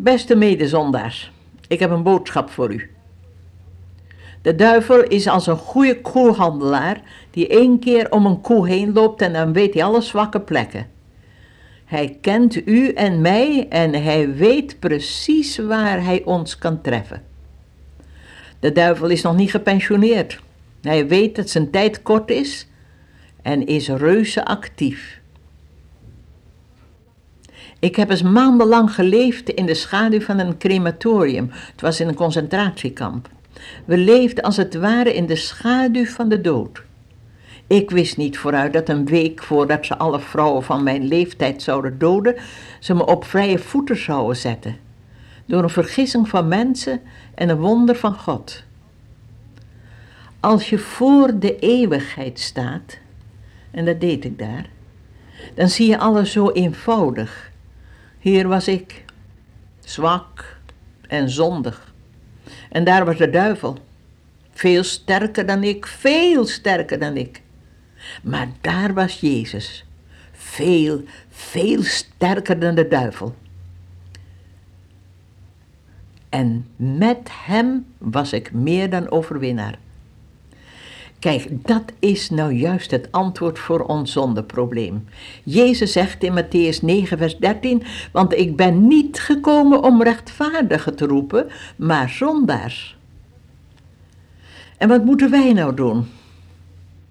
Beste medezondaars, ik heb een boodschap voor u. De duivel is als een goede koehandelaar die één keer om een koe heen loopt en dan weet hij alle zwakke plekken. Hij kent u en mij en hij weet precies waar hij ons kan treffen. De duivel is nog niet gepensioneerd. Hij weet dat zijn tijd kort is en is reuze actief. Ik heb eens maandenlang geleefd in de schaduw van een crematorium. Het was in een concentratiekamp. We leefden als het ware in de schaduw van de dood. Ik wist niet vooruit dat een week voordat ze alle vrouwen van mijn leeftijd zouden doden, ze me op vrije voeten zouden zetten. Door een vergissing van mensen en een wonder van God. Als je voor de eeuwigheid staat, en dat deed ik daar, dan zie je alles zo eenvoudig. Hier was ik, zwak en zondig. En daar was de duivel, veel sterker dan ik, veel sterker dan ik. Maar daar was Jezus, veel, veel sterker dan de duivel. En met hem was ik meer dan overwinnaar. Kijk, dat is nou juist het antwoord voor ons zondeprobleem. Jezus zegt in Matthäus 9, vers 13: Want ik ben niet gekomen om rechtvaardigen te roepen, maar zondaars. En wat moeten wij nou doen?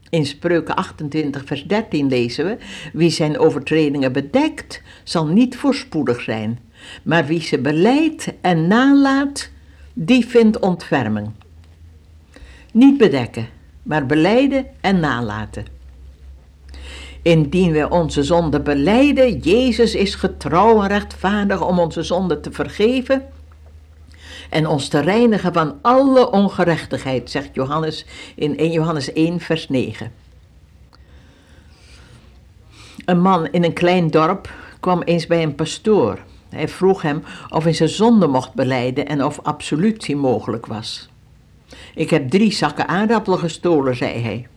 In Spreuken 28, vers 13 lezen we: Wie zijn overtredingen bedekt, zal niet voorspoedig zijn. Maar wie ze beleidt en nalaat, die vindt ontferming. Niet bedekken, maar beleiden en nalaten. Indien wij onze zonde beleiden, Jezus is getrouw en rechtvaardig om onze zonde te vergeven en ons te reinigen van alle ongerechtigheid, zegt Johannes in 1 Johannes 1, vers 9. Een man in een klein dorp kwam eens bij een pastoor. Hij vroeg hem of hij zijn zonde mocht beleiden en of absolutie mogelijk was. Ik heb drie zakken aardappelen gestolen, zei hij.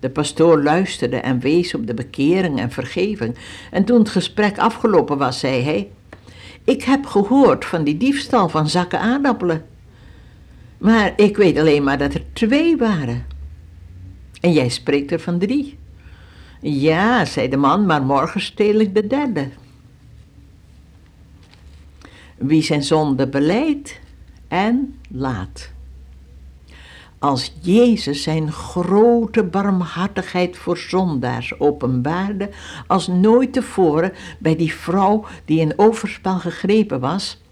De pastoor luisterde en wees op de bekering en vergeving. En toen het gesprek afgelopen was, zei hij: Ik heb gehoord van die diefstal van zakken aardappelen. Maar ik weet alleen maar dat er twee waren. En jij spreekt er van drie. Ja, zei de man, maar morgen steel ik de derde. Wie zijn zonde beleidt en laat als Jezus zijn grote barmhartigheid voor zondaars openbaarde als nooit tevoren bij die vrouw die in overspel gegrepen was,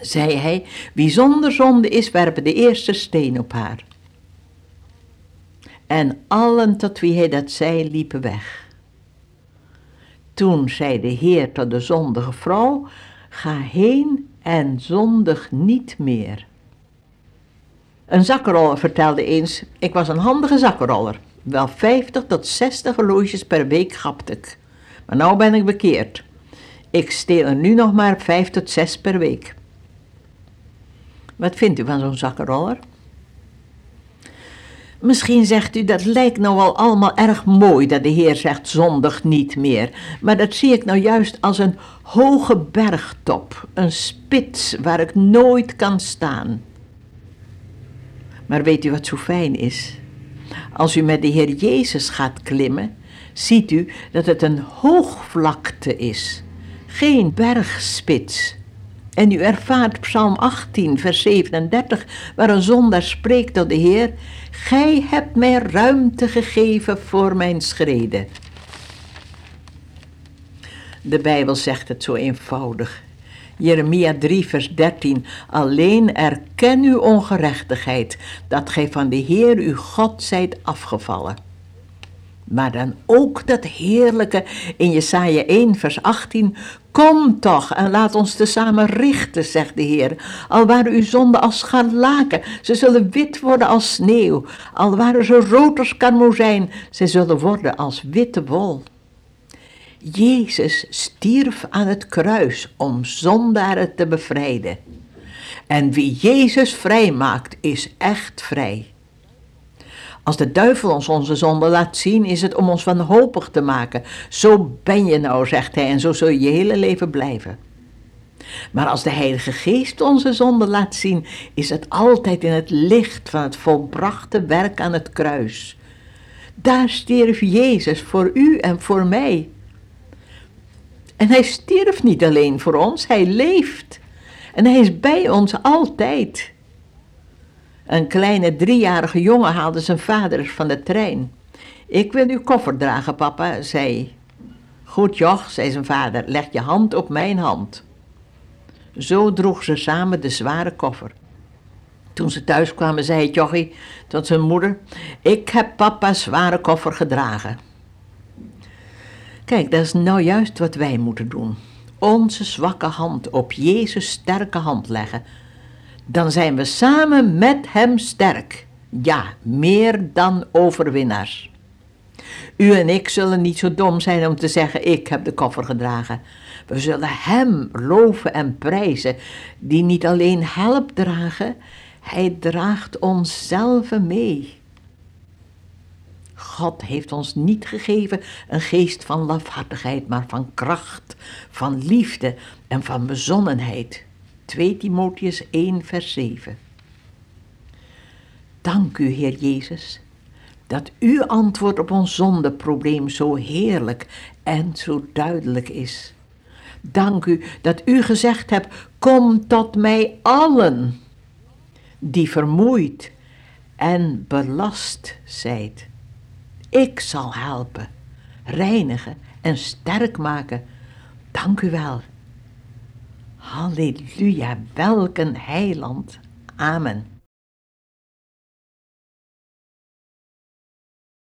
zei hij, wie zonder zonde is, werpen de eerste steen op haar. En allen tot wie hij dat zei, liepen weg. Toen zei de Heer tot de zondige vrouw, ga heen en zondig niet meer. Een zakkenroller vertelde eens, ik was een handige zakkenroller. Wel 50 tot 60 horloges per week gapte ik. Maar nou ben ik bekeerd. Ik steel er nu nog maar 5 tot 6 per week. Wat vindt u van zo'n zakkenroller? Misschien zegt u dat lijkt nou wel allemaal erg mooi dat de Heer zegt zondig niet meer. Maar dat zie ik nou juist als een hoge bergtop, een spits waar ik nooit kan staan. Maar weet u wat zo fijn is? Als u met de Heer Jezus gaat klimmen, ziet u dat het een hoogvlakte is, geen bergspits. En u ervaart Psalm 18, vers 37, waar een zondaar spreekt tot de Heer: Gij hebt mij ruimte gegeven voor mijn schreden. De Bijbel zegt het zo eenvoudig. Jeremia 3, vers 13. Alleen erken uw ongerechtigheid, dat gij van de Heer uw God zijt afgevallen. Maar dan ook dat heerlijke in Jesaja 1, vers 18. Kom toch en laat ons tezamen richten, zegt de Heer. Al waren uw zonden als scharlaken, ze zullen wit worden als sneeuw. Al waren ze rood als karmozijn, ze zullen worden als witte wol. Jezus stierf aan het kruis om zondaren te bevrijden. En wie Jezus vrij maakt, is echt vrij. Als de duivel ons onze zonde laat zien, is het om ons wanhopig te maken. Zo ben je nou, zegt hij, en zo zul je je hele leven blijven. Maar als de Heilige Geest onze zonde laat zien, is het altijd in het licht van het volbrachte werk aan het kruis. Daar stierf Jezus voor u en voor mij. En hij stierf niet alleen voor ons, hij leeft. En hij is bij ons altijd. Een kleine driejarige jongen haalde zijn vader van de trein. Ik wil uw koffer dragen, papa, zei Goed, joch, zei zijn vader, leg je hand op mijn hand. Zo droeg ze samen de zware koffer. Toen ze thuis kwamen, zei het jochie tot zijn moeder: Ik heb papa's zware koffer gedragen. Kijk, dat is nou juist wat wij moeten doen. Onze zwakke hand op Jezus' sterke hand leggen. Dan zijn we samen met Hem sterk. Ja, meer dan overwinnaars. U en ik zullen niet zo dom zijn om te zeggen: Ik heb de koffer gedragen. We zullen Hem loven en prijzen, die niet alleen helpt dragen, Hij draagt onszelf mee. God heeft ons niet gegeven een geest van lafhartigheid, maar van kracht, van liefde en van bezonnenheid. 2 Timotheus 1, vers 7. Dank u, Heer Jezus, dat uw antwoord op ons zondeprobleem zo heerlijk en zo duidelijk is. Dank u dat u gezegd hebt: Kom tot mij allen die vermoeid en belast zijt. Ik zal helpen, reinigen en sterk maken. Dank u wel. Halleluja, welk een heiland. Amen.